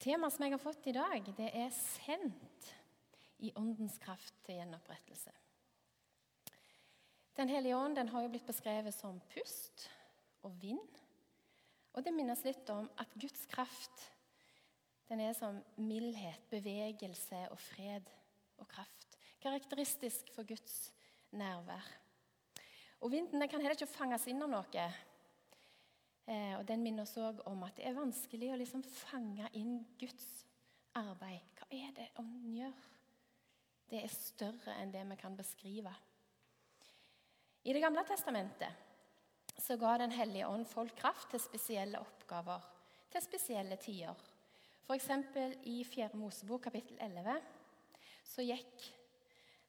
Temaet som jeg har fått i dag, det er 'sendt i åndens kraft til gjenopprettelse'. Den hellige ånd den har jo blitt beskrevet som pust og vind. Og det minnes litt om at Guds kraft den er som mildhet, bevegelse og fred og kraft. Karakteristisk for Guds nærvær. Og Vinden kan heller ikke fanges inn av noe. Eh, og Den minner oss òg om at det er vanskelig å liksom fange inn Guds arbeid. Hva er det Ånden gjør? Det er større enn det vi kan beskrive. I Det gamle testamentet så ga Den hellige ånd folk kraft til spesielle oppgaver til spesielle tider. F.eks. i 4. Mosebok kapittel 11 så gikk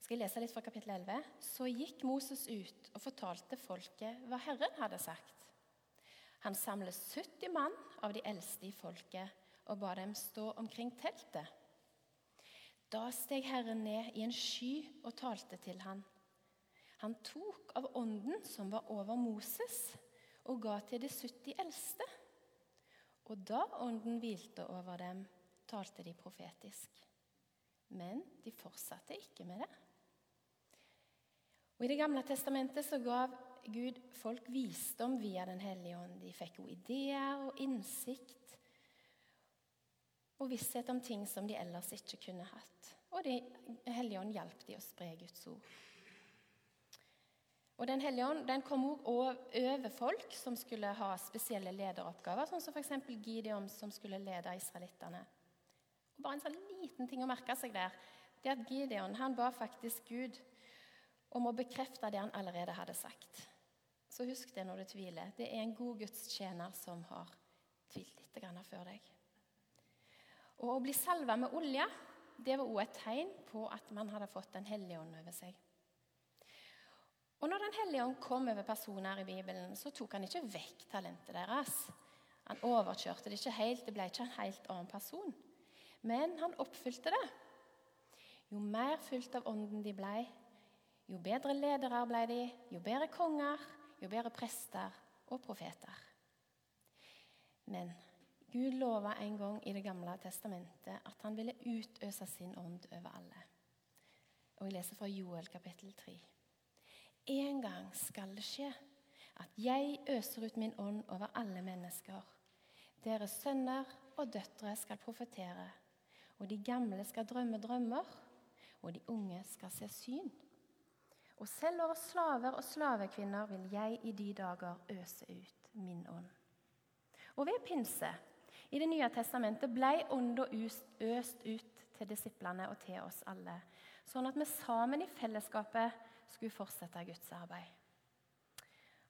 skal jeg lese litt fra kapittel 11. Så gikk Moses ut og fortalte folket hva Herren hadde sagt. Han samlet 70 mann av de eldste i folket og ba dem stå omkring teltet. Da steg Herren ned i en sky og talte til han. Han tok av ånden som var over Moses, og ga til de 70 eldste. Og da ånden hvilte over dem, talte de profetisk. Men de fortsatte ikke med det. Og I Det gamle testamentet så gav Gud folk visdom via Den hellige ånd. De fikk jo ideer og innsikt og visshet om ting som de ellers ikke kunne hatt. Og Den hellige ånd hjalp de å spre Guds ord. Og Den hellige ånd den kom også over folk som skulle ha spesielle lederoppgaver, sånn som f.eks. Gideon, som skulle lede israelittene. Bare en sånn liten ting å merke seg der, det at Gideon han ba faktisk Gud om å bekrefte det han allerede hadde sagt. Så husk det når du tviler. Det er en god gudstjener som har tvilt litt før deg. Og Å bli salva med olje det var også et tegn på at man hadde fått Den hellige ånd over seg. Og når Den hellige ånd kom over personer i Bibelen, så tok han ikke vekk talentet deres. Han overkjørte det ikke helt, det ble ikke en helt annen person. Men han oppfylte det. Jo mer fylt av Ånden de ble, jo bedre ledere ble de, jo bedre konger, jo bedre prester og profeter. Men Gud lova en gang i Det gamle testamentet at han ville utøse sin ånd over alle. Og Jeg leser fra Joel kapittel 3. En gang skal det skje at jeg øser ut min ånd over alle mennesker. Deres sønner og døtre skal profetere, og de gamle skal drømme drømmer, og de unge skal se syn. Og selv over slaver og slavekvinner vil jeg i de dager øse ut min ånd. Og ved pinse i Det nye testamentet ble ånda øst ut til disiplene og til oss alle, sånn at vi sammen i fellesskapet skulle fortsette Guds arbeid.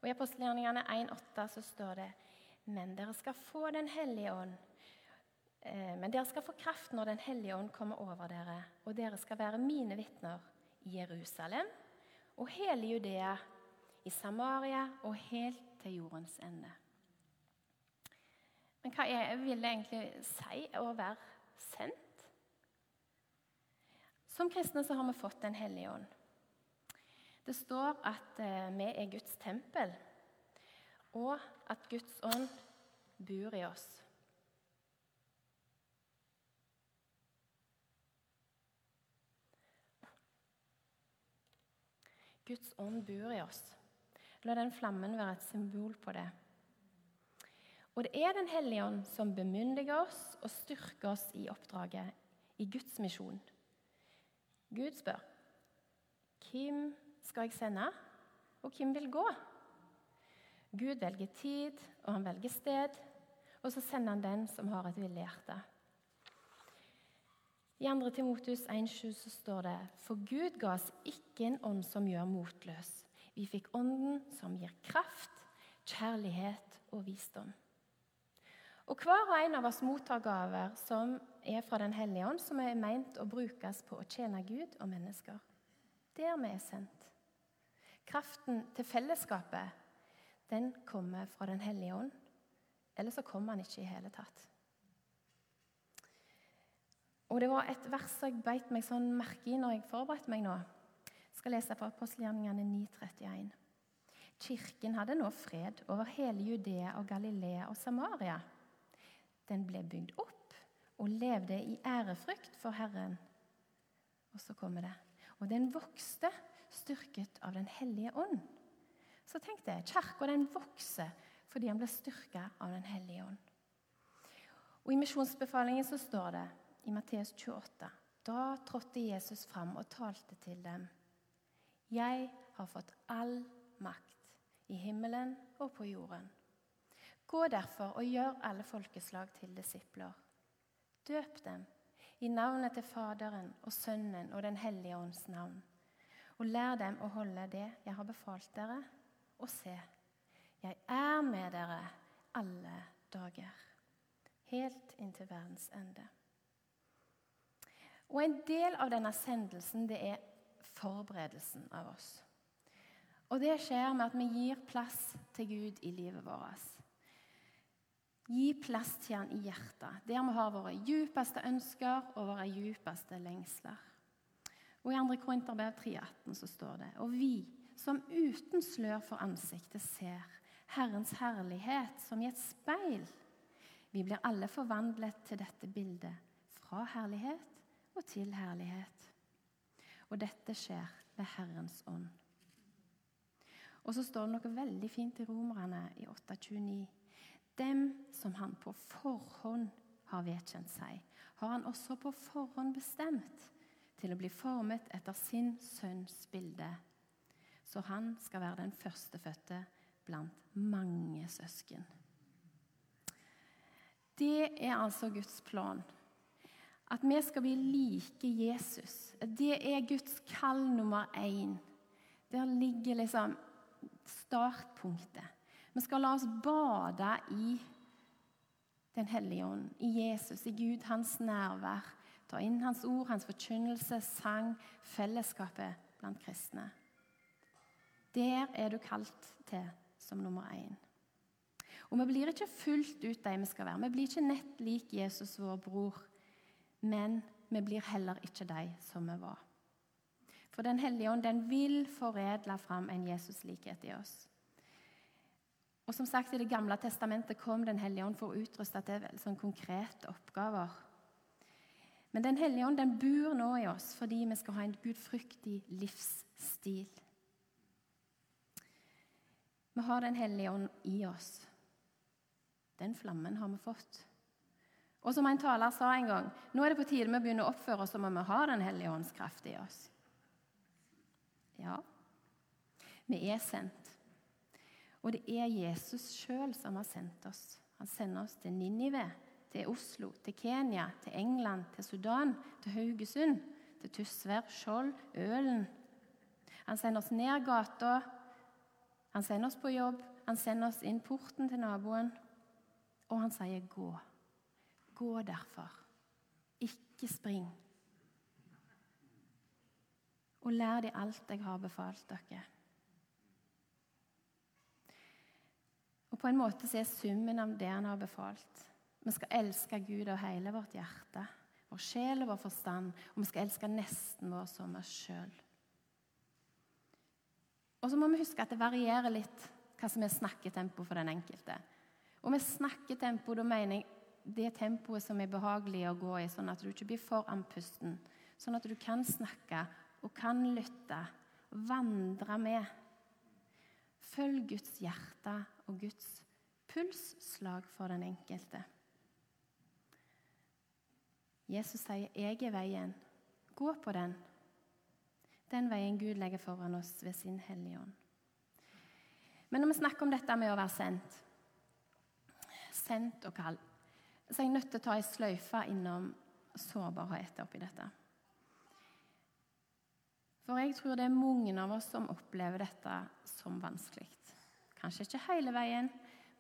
Og I apostelgjerningene 1,8 så står det men dere skal få Den hellige ånd. Eh, men dere skal få kraft når Den hellige ånd kommer over dere, og dere skal være mine vitner i Jerusalem, og hele Judea, i Samaria og helt til jordens ende. Men hva er, vil det egentlig si å være sendt? Som kristne så har vi fått Den hellige ånd. Det står at eh, vi er Guds tempel, og at Guds ånd bor i oss. Guds ånd bor i oss. La den flammen være et symbol på det. Og det er Den hellige ånd som bemyndiger oss og styrker oss i oppdraget, i Guds misjon. Gud spør hvem skal jeg sende, og hvem vil gå? Gud velger tid, og han velger sted, og så sender han den som har et villig hjerte. I 2. Timotus 1,7 så står det For Gud ga oss ikke en ånd som gjør motløs. Vi fikk ånden som gir kraft, kjærlighet og visdom. Og Hver og en av oss mottar gaver som er fra Den hellige ånd, som er meint å brukes på å tjene Gud og mennesker. Der vi er sendt. Kraften til fellesskapet den kommer fra Den hellige ånd. Eller så kommer han ikke i hele tatt. Og Det var et vers jeg beit meg sånn merke i når jeg forberedte meg nå. Jeg skal lese fra apostelgjerningene 9,31. Kirken hadde nå fred over hele Judea og Galilea og Samaria. Den ble bygd opp, og levde i ærefrykt for Herren. Og så kommer det. Og den vokste, styrket av Den hellige ånd. Så tenk det, kirka den vokser fordi han ble styrka av Den hellige ånd. Og I misjonsbefalingen så står det i Matteus 28 Da trådte Jesus fram og talte til dem. Jeg har fått all makt i himmelen og på jorden. Gå derfor og gjør alle folkeslag til disipler. Døp dem i navnet til Faderen og Sønnen og Den hellige ånds navn. Og lær dem å holde det jeg har befalt dere, og se, jeg er med dere alle dager, helt inntil verdens ende. Og En del av denne sendelsen det er forberedelsen av oss. Og Det skjer med at vi gir plass til Gud i livet vårt. Gi plass til Han i hjertet, der vi har våre djupeste ønsker og våre djupeste lengsler. Og I 2. Korinterbrev 3,18 så står det Og vi som uten slør for ansiktet ser Herrens herlighet som i et speil. Vi blir alle forvandlet til dette bildet, fra herlighet og til herlighet. Og dette skjer ved Herrens ånd. Og så står det noe veldig fint i Romerne i 829. Dem som han på forhånd har vedkjent seg, har han også på forhånd bestemt til å bli formet etter sin sønns bilde, så han skal være den førstefødte blant mange søsken. Det er altså Guds plan. At vi skal bli like Jesus. Det er Guds kall nummer én. Der ligger liksom startpunktet. Vi skal la oss bade i Den hellige ånd, i Jesus, i Gud, hans nærvær. Ta inn hans ord, hans forkynnelse, sang, fellesskapet blant kristne. Der er du kalt til som nummer én. Og Vi blir ikke fullt ut de vi skal være. Vi blir ikke nett lik Jesus, vår bror. Men vi blir heller ikke de som vi var. For Den hellige ånd den vil foredle fram en Jesus-likhet i oss. Og som sagt, I Det gamle testamentet kom Den hellige ånd for å utruste til sånn konkrete oppgaver. Men Den hellige ånd den bor nå i oss fordi vi skal ha en gudfryktig livsstil. Vi har Den hellige ånd i oss. Den flammen har vi fått. Og som en taler sa en gang, nå er det på tide vi begynner å oppføre oss som om vi har Den hellige ånds kraft i oss. Ja, vi er sendt. Og det er Jesus sjøl som har sendt oss. Han sender oss til Ninive, til Oslo, til Kenya, til England, til Sudan, til Haugesund, til Tysvær, Skjold, Ølen. Han sender oss ned gata. Han sender oss på jobb. Han sender oss inn porten til naboen. Og han sier 'gå'. Gå derfor. Ikke spring. Og lær de alt jeg har befalt dere. Og På en måte så er summen av det han har befalt. Vi skal elske Gud av hele vårt hjerte, vår sjel og vår forstand. Og vi skal elske nesten vår som oss sjøl. Og så må vi huske at det varierer litt hva som er snakketempo for den enkelte. Og med snakketempo da mener jeg det tempoet som er behagelig å gå i, sånn at du ikke blir for andpusten. Sånn at du kan snakke og kan lytte, vandre med. Følg Guds hjerte og Guds pulsslag for den enkelte. Jesus sier, 'Jeg er veien. Gå på den.' Den veien Gud legger foran oss ved sin Hellige Ånd. Men når vi snakker om dette med å være sendt Sendt og kall så er jeg nødt til å ta ei sløyfe innom sårbarhet oppi dette. For jeg tror det er mange av oss som opplever dette som vanskelig. Kanskje ikke hele veien,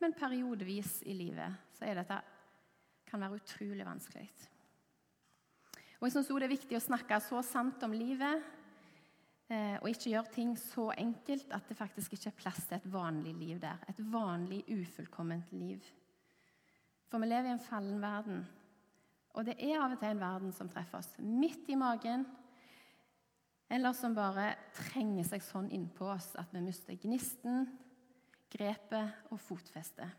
men periodevis i livet så er dette kan være utrolig vanskelig. Og jeg syns Det er viktig å snakke så sant om livet eh, og ikke gjøre ting så enkelt at det faktisk ikke er plass til et vanlig liv der. Et vanlig, ufullkomment liv. For vi lever i en fallen verden. Og det er av og til en verden som treffer oss midt i magen, eller som bare trenger seg sånn innpå oss at vi mister gnisten, grepet og fotfestet.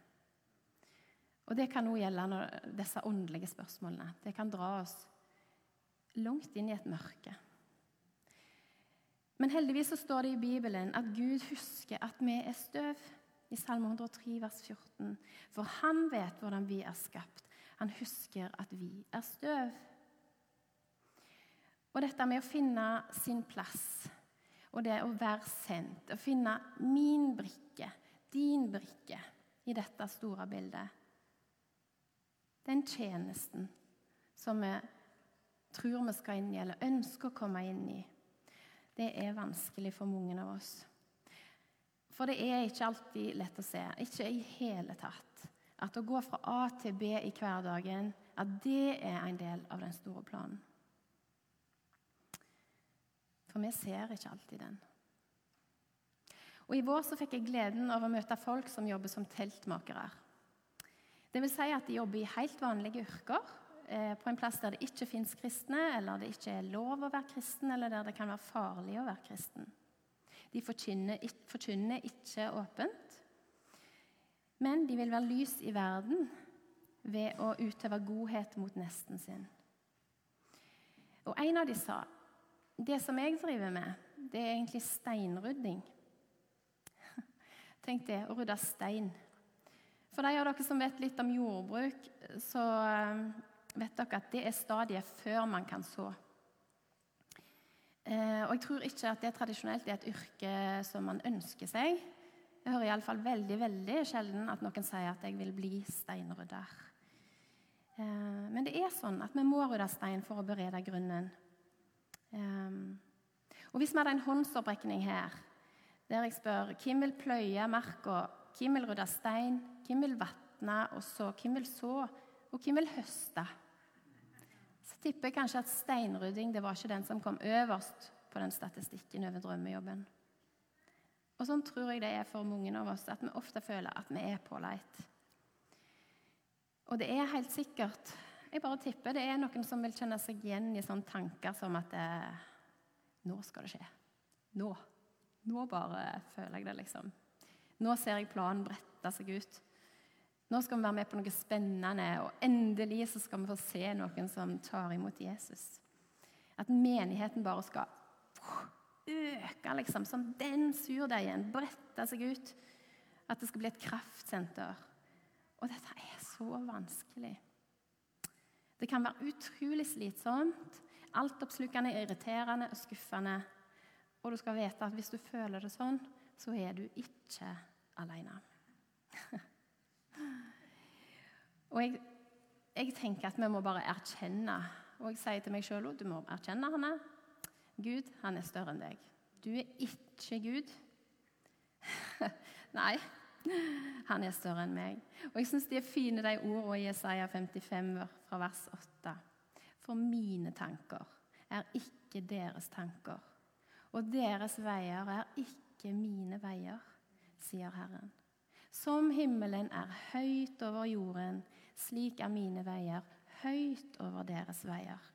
Og det kan òg gjelde når disse åndelige spørsmålene. Det kan dra oss langt inn i et mørke. Men heldigvis så står det i Bibelen at Gud husker at vi er støv. I Salme 103, vers 14. For han vet hvordan vi er skapt. Han husker at vi er støv. Og dette med å finne sin plass, og det å være sendt, å finne min brikke, din brikke, i dette store bildet Den tjenesten som vi tror vi skal inn i, eller ønsker å komme inn i, det er vanskelig for mange av oss. For det er ikke alltid lett å se, ikke i hele tatt, at å gå fra A til B i hverdagen, at det er en del av den store planen. For vi ser ikke alltid den. Og I vår så fikk jeg gleden av å møte folk som jobber som teltmakere. Det vil si at de jobber i helt vanlige yrker, eh, på en plass der det ikke fins kristne, eller det ikke er lov å være kristen, eller der det kan være farlig å være kristen. De forkynner ikke åpent, men de vil være lys i verden ved å utøve godhet mot nesten sin. Og En av de sa det som jeg driver med, det er egentlig steinrydding. Tenk det, å rydde stein. For de av dere som vet litt om jordbruk, så eh, vet dere at det er stadiet før man kan så. Eh, og jeg tror ikke at det tradisjonelt er et yrke som man ønsker seg. Jeg hører iallfall veldig veldig sjelden at noen sier at jeg vil bli steinrydder. Eh, men det er sånn at vi må rydde stein for å berede grunnen. Eh, og hvis vi hadde en håndsopprekning her der jeg spør hvem vil pløye marka, hvem vil rydde stein, hvem vil vatne, og så hvem vil så, og hvem vil høste tipper jeg kanskje at steinrydding det var ikke den som kom øverst på den statistikken over drømmejobben. Og Sånn tror jeg det er for mange av oss, at vi ofte føler at vi er på leit. Og det er helt sikkert Jeg bare tipper det er noen som vil kjenne seg igjen i sånne tanker som at eh, Nå skal det skje. Nå. Nå bare føler jeg det, liksom. Nå ser jeg planen brette seg ut. Nå skal vi være med på noe spennende, og endelig så skal vi få se noen som tar imot Jesus. At menigheten bare skal øke, liksom, som den surdeigen. Brette seg ut. At det skal bli et kraftsenter. Og dette er så vanskelig. Det kan være utrolig slitsomt, altoppslukende, irriterende og skuffende. Og du skal vite at hvis du føler det sånn, så er du ikke alene. Og jeg, jeg, tenker at vi må bare erkjenne. Og jeg sier til meg sjøl òg du må erkjenne henne. Gud, han er større enn deg. Du er ikke Gud. Nei, han er større enn meg. Og jeg syns de er fine, de ordene i Jesaja 55 fra vers 8. For mine tanker er ikke deres tanker, og deres veier er ikke mine veier, sier Herren. Som himmelen er høyt over jorden, slik er mine veier høyt over deres veier,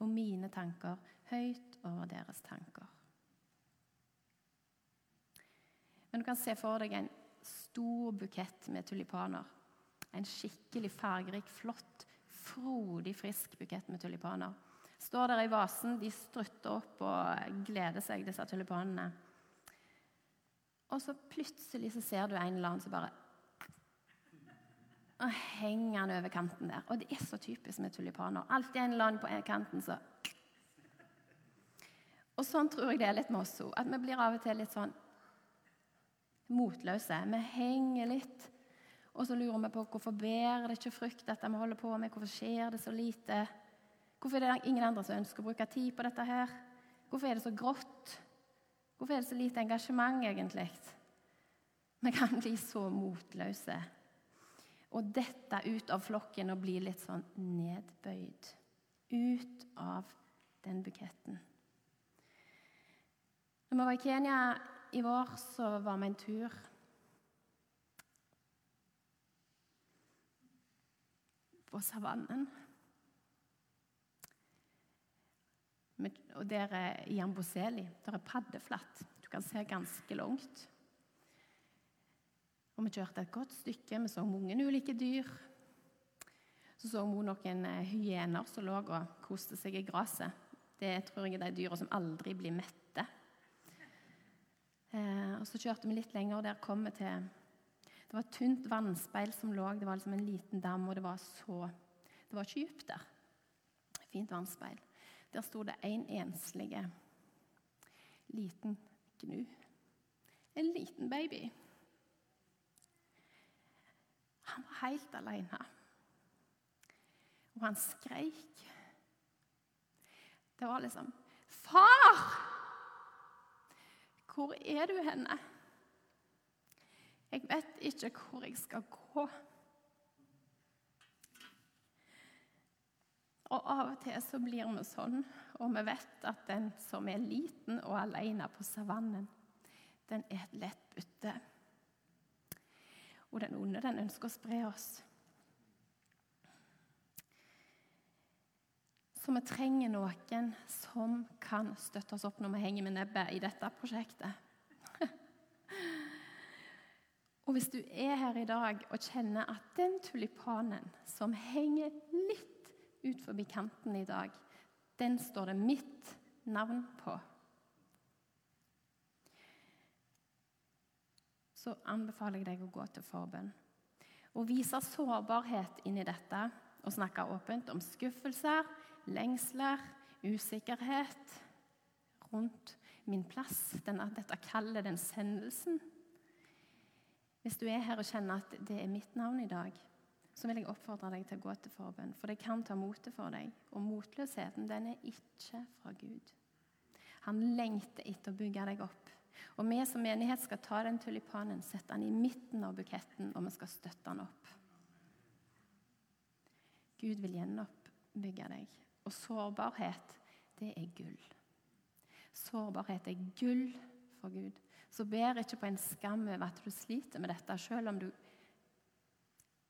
og mine tanker høyt over deres tanker. Men du kan se for deg en stor bukett med tulipaner. En skikkelig fargerik, flott, frodig, frisk bukett med tulipaner. Står der i vasen, de strutter opp og gleder seg, disse tulipanene. Og så plutselig så ser du en eller annen som bare og henger han over kanten der. Og det er så typisk med tulipaner. Alltid en eller annen på kanten, så Og sånn tror jeg det er litt med oss òg. At vi blir av og til litt sånn motløse. Vi henger litt, og så lurer vi på hvorfor bærer det ikke frukt, dette vi holder på med. Hvorfor skjer det så lite? Hvorfor er det ingen andre som ønsker å bruke tid på dette her? Hvorfor er det så grått? Hvorfor er det så lite engasjement, egentlig? Vi kan bli så motløse. Og dette ut av flokken og bli litt sånn nedbøyd. Ut av den buketten. Når vi var i Kenya i vår, så var vi en tur på savannen. Og der er i. Der er paddeflatt. Du kan se ganske langt. Og Vi kjørte et godt stykke, vi så mange ulike dyr. Så så vi noen eh, hyener som lå og koste seg i gresset. Det tror jeg er de dyra som aldri blir mette. Eh, og Så kjørte vi litt lenger, og der kom vi til Det var et tynt vannspeil som lå. Det var liksom en liten dam, og det var så Det var ikke dypt der. Fint vannspeil. Der sto det en enslige liten gnu. En liten baby. Han var helt alene. Og han skreik. Det var liksom 'Far! Hvor er du henne?' Jeg vet ikke hvor jeg skal gå. Og Av og til så blir vi sånn, og vi vet at den som er liten og alene på savannen, den er et lett bytte. Og den onde den ønsker å spre oss. Så vi trenger noen som kan støtte oss opp når vi henger med nebbet i dette prosjektet. og hvis du er her i dag og kjenner at den tulipanen som henger litt ut forbi kanten i dag, den står det mitt navn på. Så anbefaler jeg deg å gå til forbønn. Og vise sårbarhet inn i dette og snakke åpent om skuffelser, lengsler, usikkerhet rundt min plass, denne, dette kallet, den sendelsen. Hvis du er her og kjenner at det er mitt navn i dag, så vil jeg oppfordre deg til å gå til forbønn. For det kan ta motet for deg. Og motløsheten, den er ikke fra Gud. Han lengter etter å bygge deg opp. Og vi som menighet skal ta den tulipanen, sette den i midten av buketten, og vi skal støtte den opp. Gud vil gjenoppbygge deg. Og sårbarhet, det er gull. Sårbarhet er gull for Gud. Så ber ikke på en skam over at du sliter med dette, selv om du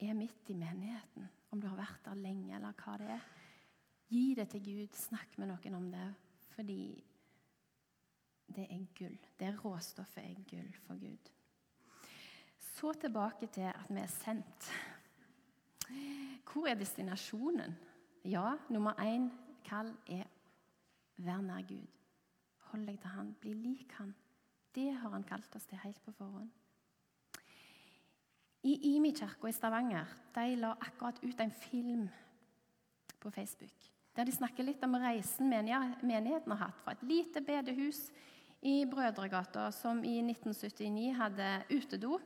er midt i menigheten, om du har vært der lenge, eller hva det er. Gi det til Gud. Snakk med noen om det, fordi det er gull. Det råstoffet er gull for Gud. Så tilbake til at vi er sendt. Hvor er destinasjonen? Ja, nummer én kall er vær nær Gud. Hold deg til Han. Bli lik Han. Det har Han kalt oss til helt på forhånd. I Imi-kirka i Stavanger de la akkurat ut en film på Facebook. Der de snakker litt om reisen menigheten har hatt fra et lite bedehus i Brødregata, som i 1979 hadde utedo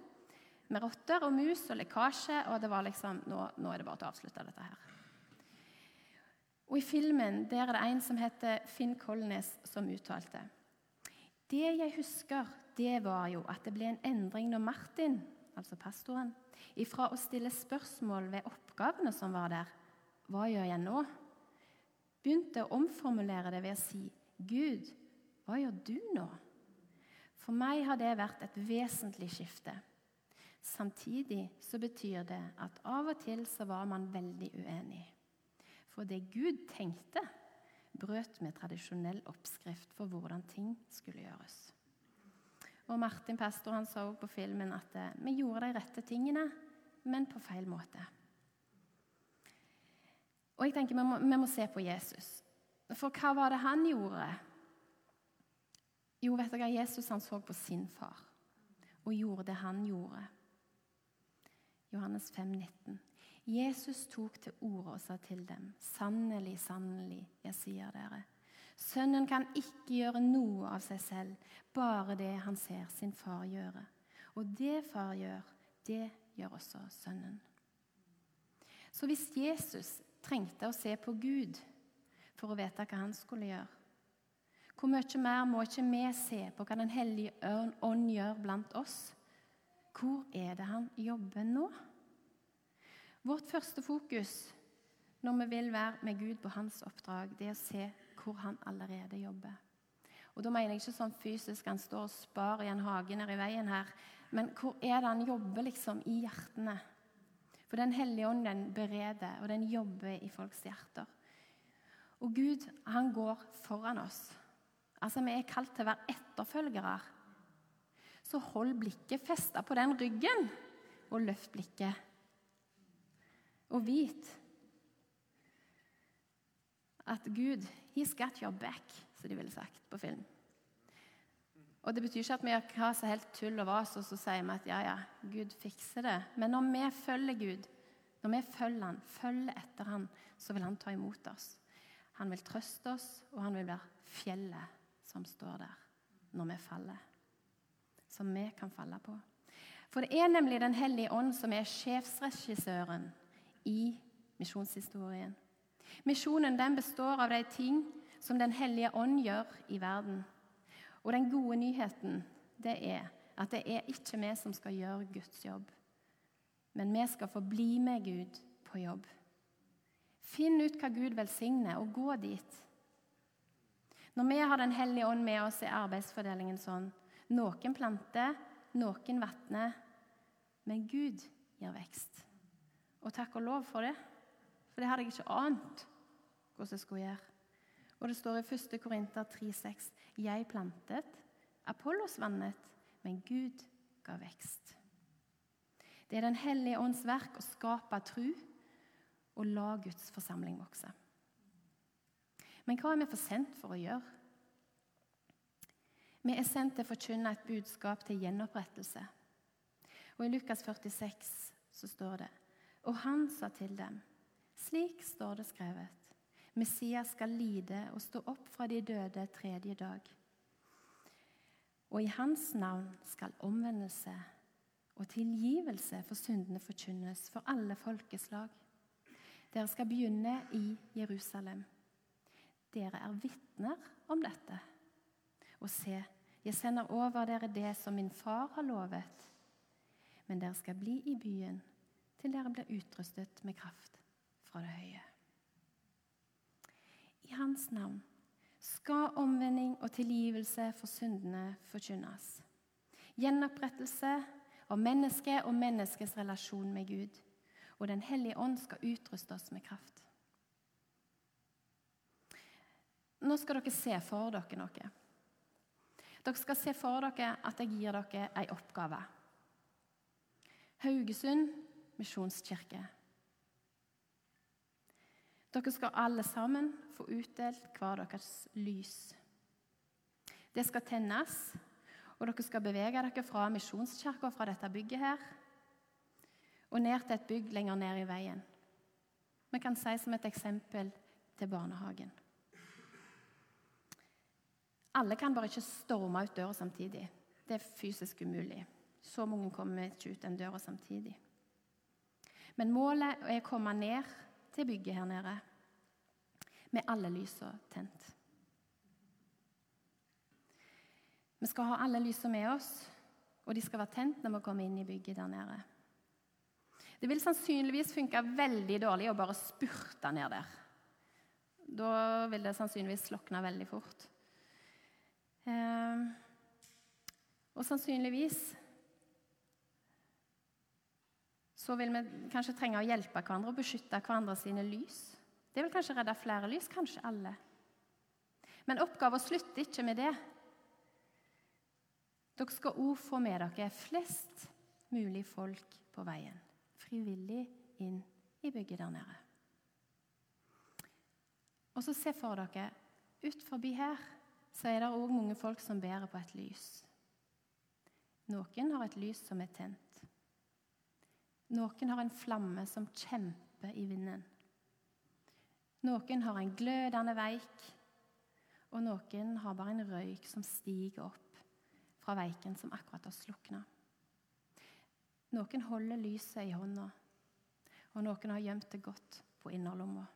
med rotter og mus og lekkasje. Og det var liksom nå, nå er det bare til å avslutte dette her. Og I filmen der er det en som heter Finn Kolnes, som uttalte Det jeg husker, det var jo at det ble en endring når Martin, altså pastoren, ifra å stille spørsmål ved oppgavene som var der, hva gjør jeg nå? begynte å omformulere det ved å si Gud, hva gjør du nå? For meg har det vært et vesentlig skifte. Samtidig så betyr det at av og til så var man veldig uenig. For det Gud tenkte, brøt med tradisjonell oppskrift for hvordan ting skulle gjøres. Og Martin pastor han så på filmen at eh, vi gjorde de rette tingene, men på feil måte. Og jeg tenker vi må, vi må se på Jesus. For hva var det han gjorde? Jo, vet dere, Jesus han så på sin far og gjorde det han gjorde. Johannes 5, 19. Jesus tok til orde og sa til dem, sannelig, sannelig, jeg sier dere, sønnen kan ikke gjøre noe av seg selv, bare det han ser sin far gjøre. Og det far gjør, det gjør også sønnen. Så hvis Jesus trengte å se på Gud for å vite hva han skulle gjøre, hvor mye mer må ikke vi se på hva Den hellige ånd gjør blant oss? Hvor er det han jobber nå? Vårt første fokus når vi vil være med Gud på hans oppdrag, det er å se hvor han allerede jobber. Og Da mener jeg ikke sånn fysisk han står og spar i en hage nede i veien her, men hvor er det han jobber liksom i hjertene? For Den hellige ånd den bereder, og den jobber i folks hjerter. Og Gud, han går foran oss. Altså, Vi er kalt til å være etterfølgere. Så hold blikket festa på den ryggen, og løft blikket og vit at Gud He's got your back, som de ville sagt på film. Og Det betyr ikke at vi har så helt tull og vas og så sier vi at ja, ja, Gud fikser det. Men når vi følger Gud, når vi følger han, følger etter han, så vil han ta imot oss. Han vil trøste oss, og han vil være fjellet som står der når vi faller. Som vi kan falle på. For det er nemlig Den hellige ånd som er sjefsregissøren i misjonshistorien. Misjonen den består av de ting som Den hellige ånd gjør i verden. Og den gode nyheten det er at det er ikke vi som skal gjøre Guds jobb, men vi skal få bli med Gud på jobb. Finn ut hva Gud velsigner, og gå dit. Når vi har Den hellige ånd med oss, er arbeidsfordelingen sånn. Noen planter, noen vatner, men Gud gir vekst. Og takk og lov for det, for det hadde jeg ikke ant hvordan jeg skulle gjøre. Og det står i 1. Korinter 3,6.: Jeg plantet, Apollos vannet, men Gud ga vekst. Det er Den hellige ånds verk å skape tru og la Guds forsamling vokse. Men hva er vi for sendt for å gjøre? Vi er sendt til å forkynne et budskap til gjenopprettelse. Og I Lukas 46 så står det Og han sa til dem, slik står det skrevet. Messias skal lide og stå opp fra de døde tredje dag. Og i hans navn skal omvendelse og tilgivelse for syndene forkynnes for alle folkeslag. Dere skal begynne i Jerusalem. Dere er vitner om dette. Og se, jeg sender over dere det som min far har lovet. Men dere skal bli i byen til dere blir utrustet med kraft fra det høye i hans navn skal omvending og tilgivelse for syndene forkynnes. Gjenopprettelse av mennesket og menneskets relasjon med Gud. Og Den hellige ånd skal utruste oss med kraft. Nå skal dere se for dere noe. Dere skal se for dere at jeg gir dere ei oppgave. Haugesund misjonskirke. Dere skal alle sammen få utdelt hver deres lys. Det skal tennes, og dere skal bevege dere fra misjonskirka, fra dette bygget her, og ned til et bygg lenger ned i veien. Vi kan si som et eksempel til barnehagen. Alle kan bare ikke storme ut døra samtidig. Det er fysisk umulig. Så mange kommer ikke ut den døra samtidig. Men målet er å komme ned til bygget her nede med alle lysene tent. Vi skal ha alle lysene med oss, og de skal være tent når vi kommer inn i bygget der nede. Det vil sannsynligvis funke veldig dårlig å bare spurte ned der. Da vil det sannsynligvis slokne veldig fort. Eh, og sannsynligvis så vil vi kanskje trenge å hjelpe hverandre og beskytte hverandre sine lys. Det vil kanskje redde flere lys, kanskje alle. Men oppgaven slutter ikke med det. Dere skal òg få med dere flest mulig folk på veien, frivillig inn i bygget der nede. Og så se for dere ut forbi her så er det òg mange folk som bærer på et lys. Noen har et lys som er tent. Noen har en flamme som kjemper i vinden. Noen har en glødende veik, og noen har bare en røyk som stiger opp fra veiken som akkurat har slukna. Noen holder lyset i hånda, og noen har gjemt det godt på innerlomma.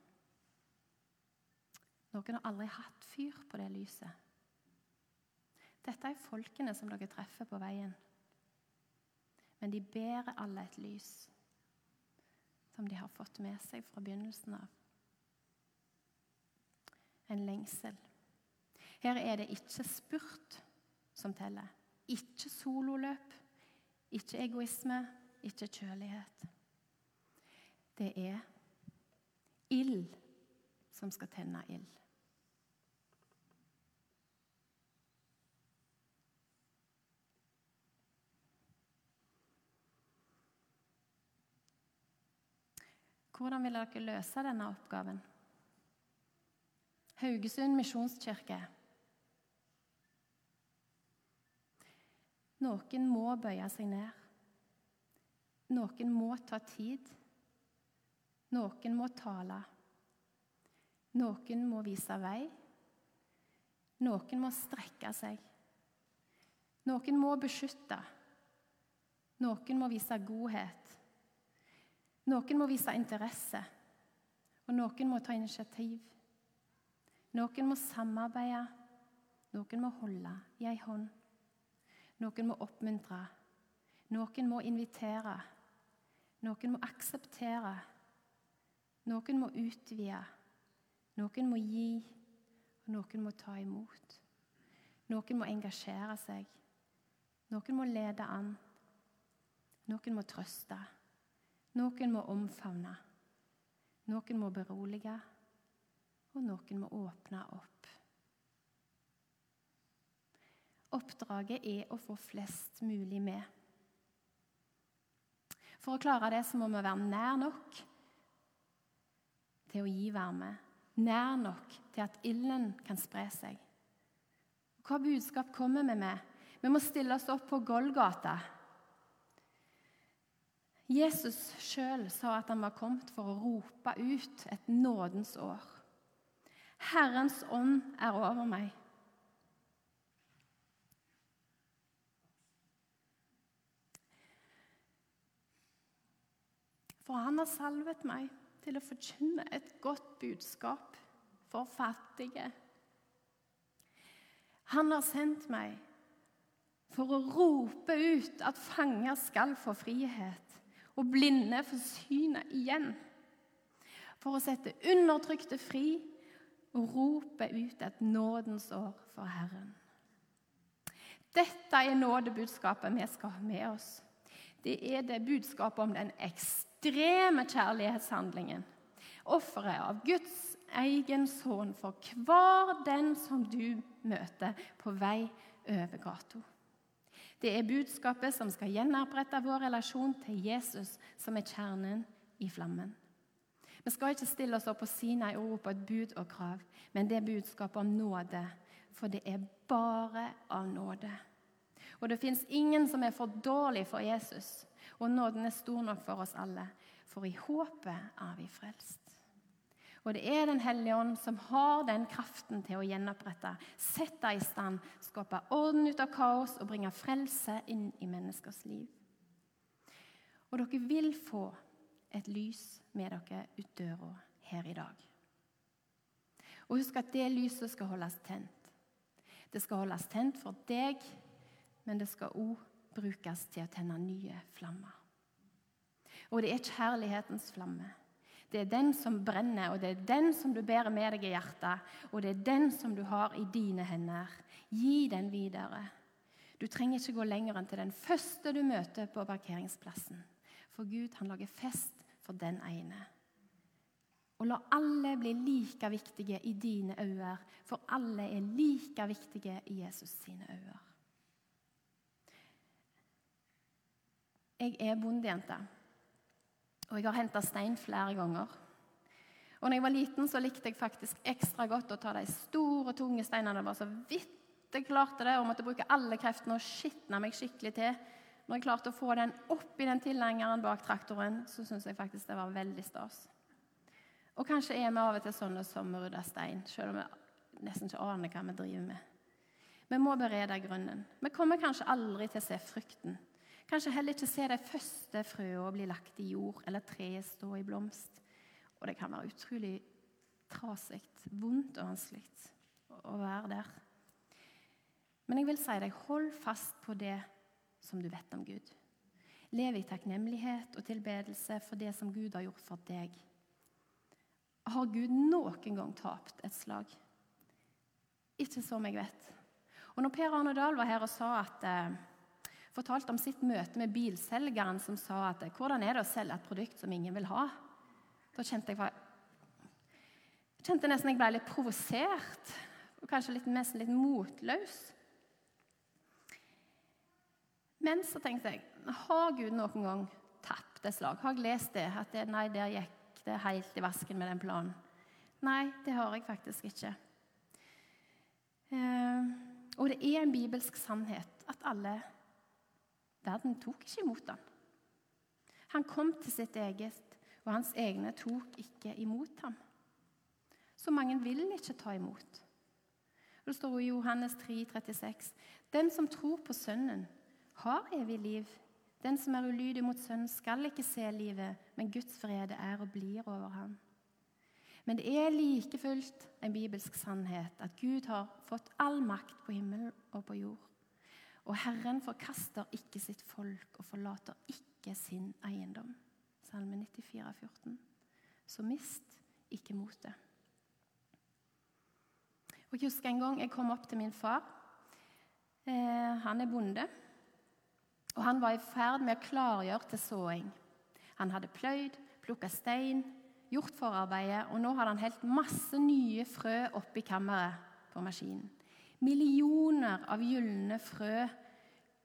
Noen har aldri hatt fyr på det lyset. Dette er folkene som dere treffer på veien. Men de bærer alle et lys som de har fått med seg fra begynnelsen av. En lengsel. Her er det ikke spurt som teller. Ikke sololøp, ikke egoisme, ikke kjølighet. Det er ild som skal tenne ild. Hvordan vil dere løse denne oppgaven? Haugesund misjonskirke. Noen må bøye seg ned. Noen må ta tid. Noen må tale. Noen må vise vei. Noen må strekke seg. Noen må beskytte. Noen må vise godhet. Noen må vise interesse. Og noen må ta initiativ. Noen må samarbeide. Noen må holde i ei hånd. Noen må oppmuntre. Noen må invitere. Noen må akseptere. Noen må utvide. Noen må gi, og noen må ta imot. Noen må engasjere seg. Noen må lede an. Noen må trøste. Noen må omfavne. Noen må berolige, og noen må åpne opp. Oppdraget er å få flest mulig med. For å klare det så må vi være nær nok til å gi varme. Nær nok til at ilden kan spre seg. Hva budskap kommer vi med? Vi må stille oss opp på Golgata. Jesus sjøl sa at han var kommet for å rope ut et nådens år. Herrens ånd er over meg. For han har salvet meg til å forkynne et godt budskap for fattige. Han har sendt meg for å rope ut at fanger skal få frihet, og blinde får synet igjen. For å sette undertrykte fri og rope ut et nådens år for Herren. Dette er nådebudskapet vi skal ha med oss. Det er det budskapet om den ekstreme kjærlighetshandlingen. Offeret av Guds egen sønn for hver den som du møter på vei over gata. Det er budskapet som skal gjenopprette vår relasjon til Jesus, som er kjernen i flammen. Vi skal ikke stille oss opp og si nei og rope et bud og krav, men det er budskapet om nåde. For det er bare av nåde. Og det fins ingen som er for dårlig for Jesus. Og nåden er stor nok for oss alle, for i håpet er vi frelst. Og det er Den hellige ånd som har den kraften til å gjenopprette, sette i stand, skape orden ut av kaos og bringe frelse inn i menneskers liv. Og dere vil få et lys med dere ut døra her i dag. Og husk at det lyset skal holdes tent. Det skal holdes tent for deg, men det skal òg brukes til å tenne nye flammer. Og det er kjærlighetens flamme. Det er den som brenner, og det er den som du bærer med deg i hjertet. Og det er den som du har i dine hender. Gi den videre. Du trenger ikke gå lenger enn til den første du møter på parkeringsplassen. For Gud han lager fest for den ene. Og la alle bli like viktige i dine øyne, for alle er like viktige i Jesus sine øyne. Jeg er bondejente, og jeg har henta stein flere ganger. Og når jeg var liten, så likte jeg faktisk ekstra godt å ta de store, tunge steinene. Det var så vidt jeg klarte det, og måtte bruke alle kreftene og skitne meg skikkelig til. Når jeg klarte å få den opp i den tilhengeren bak traktoren, så syns jeg faktisk det var veldig stas. Og kanskje er vi av og til sånne som rydder stein, selv om vi nesten ikke aner hva vi driver med. Vi må berede grunnen. Vi kommer kanskje aldri til å se frukten. Kanskje heller ikke se de første frøene bli lagt i jord, eller treet stå i blomst. Og det kan være utrolig trasig, vondt og vanskelig å være der. Men jeg vil si deg, hold fast på det som du vet om Gud. Lev i takknemlighet og tilbedelse for det som Gud har gjort for deg. Har Gud noen gang tapt et slag? Ikke som jeg vet. Og når Per Arne Dahl var her og sa at eh, fortalte om sitt møte med bilselgeren som sa at 'Hvordan er det å selge et produkt som ingen vil ha?' Da kjente jeg, jeg kjente nesten jeg ble litt provosert, og kanskje litt, nesten litt motløs. Men så tenkte jeg har Gud noen gang tapt et slag? Har jeg lest det? At det, nei, der gikk det helt i vasken med den planen? Nei, det har jeg faktisk ikke. Eh, og det er en bibelsk sannhet at alle Verden tok ikke imot ham. Han kom til sitt eget, og hans egne tok ikke imot ham. Så mange vil ikke ta imot. Det står i Johannes 3, 36. Den som tror på Sønnen, har evig liv. Den som er ulydig mot Sønnen, skal ikke se livet, men Guds frede er og blir over ham. Men det er like fullt en bibelsk sannhet at Gud har fått all makt på himmel og på jord. Og Herren forkaster ikke sitt folk og forlater ikke sin eiendom. Salme 94, 14. Så mist ikke motet. Jeg husker en gang jeg kom opp til min far. Eh, han er bonde. Og han var i ferd med å klargjøre til såing. Han hadde pløyd, plukka stein, gjort forarbeidet, og nå hadde han helt masse nye frø oppi kammeret på maskinen. Millioner av gylne frø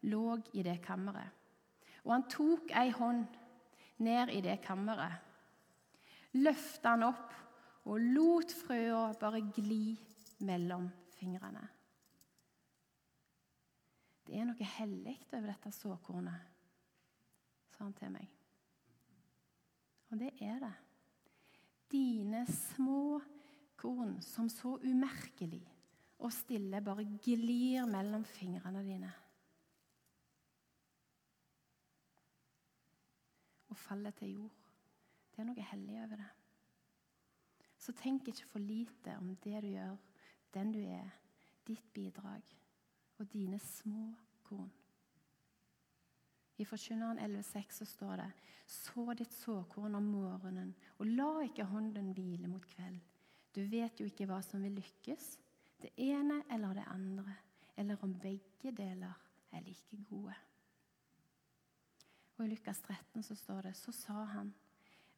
lå i det kammeret. Og han tok ei hånd ned i det kammeret, løfta han opp og lot frøa bare gli mellom fingrene. Det er noe hellig over dette såkornet, sa han til meg. Og det er det dine små korn som så umerkelig og stille bare glir mellom fingrene dine. Og faller til jord. Det er noe hellig over det. Så tenk ikke for lite om det du gjør, den du er, ditt bidrag og dine små korn. I Forkynneren 11,6 så står det Så ditt såkorn om morgenen, og la ikke hånden hvile mot kveld. Du vet jo ikke hva som vil lykkes, det ene eller det andre, eller om begge deler er like gode. Og I Lukas 13 så står det Så sa han,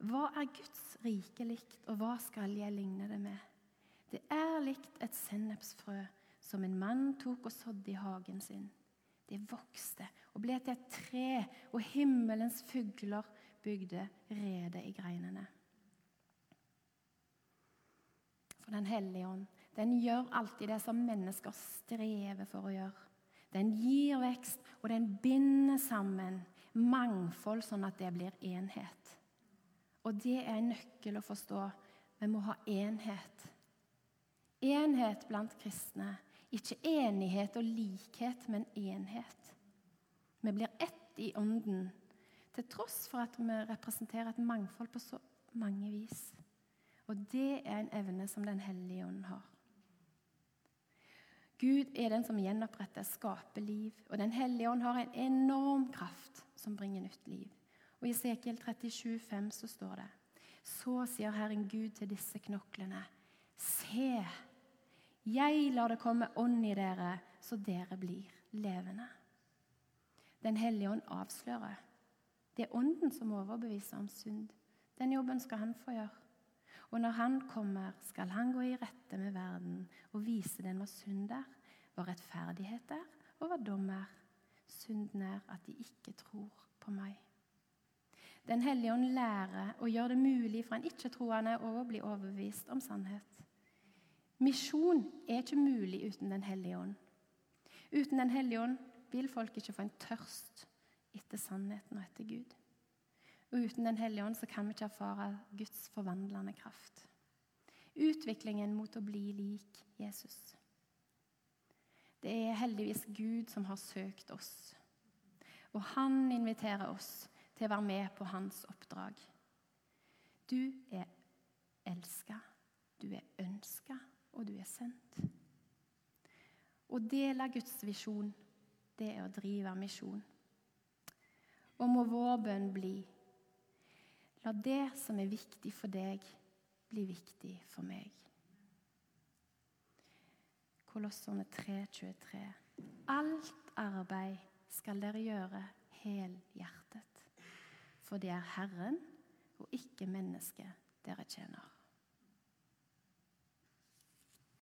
hva er Guds rike likt, og hva skal jeg ligne det med? Det er likt et sennepsfrø som en mann tok og sådde i hagen sin. Det vokste og ble til et tre, og himmelens fugler bygde rede i greinene. For Den hellige ånd den gjør alltid det som mennesker strever for å gjøre. Den gir vekst, og den binder sammen mangfold, sånn at det blir enhet. Og det er en nøkkel å forstå. Vi må ha enhet. Enhet blant kristne ikke enighet og likhet, men enhet. Vi blir ett i ånden, til tross for at vi representerer et mangfold på så mange vis. Og det er en evne som Den hellige ånd har. Gud er den som gjenoppretter, skaper liv. Og Den hellige ånd har en enorm kraft som bringer nytt liv. Og I Esekiel 37, 37,5 så står det Så sier Herren Gud til disse knoklene. Se, jeg lar det komme ånd i dere, så dere blir levende. Den hellige ånd avslører. Det er ånden som overbeviser om synd. Den jobben skal han få gjøre. Og når han kommer, skal han gå i rette med verden og vise den hva synd er, hva rettferdighet er, og hva dom er. Synden er at de ikke tror på meg. Den hellige ånd lærer og gjør det mulig for en ikke-troende å bli overbevist om sannhet. Misjon er ikke mulig uten Den hellige ånd. Uten Den hellige ånd vil folk ikke få en tørst etter sannheten og etter Gud. Og uten Den hellige ånd så kan vi ikke erfare Guds forvandlende kraft. Utviklingen mot å bli lik Jesus. Det er heldigvis Gud som har søkt oss. Og han inviterer oss til å være med på hans oppdrag. Du er elska. Du er ønska og du er sendt. Å dele Guds visjon, det er å drive misjon. Og må vår bønn bli La det som er viktig for deg, bli viktig for meg. Kolosserne 3,23. Alt arbeid skal dere gjøre helhjertet, for det er Herren og ikke mennesket dere tjener.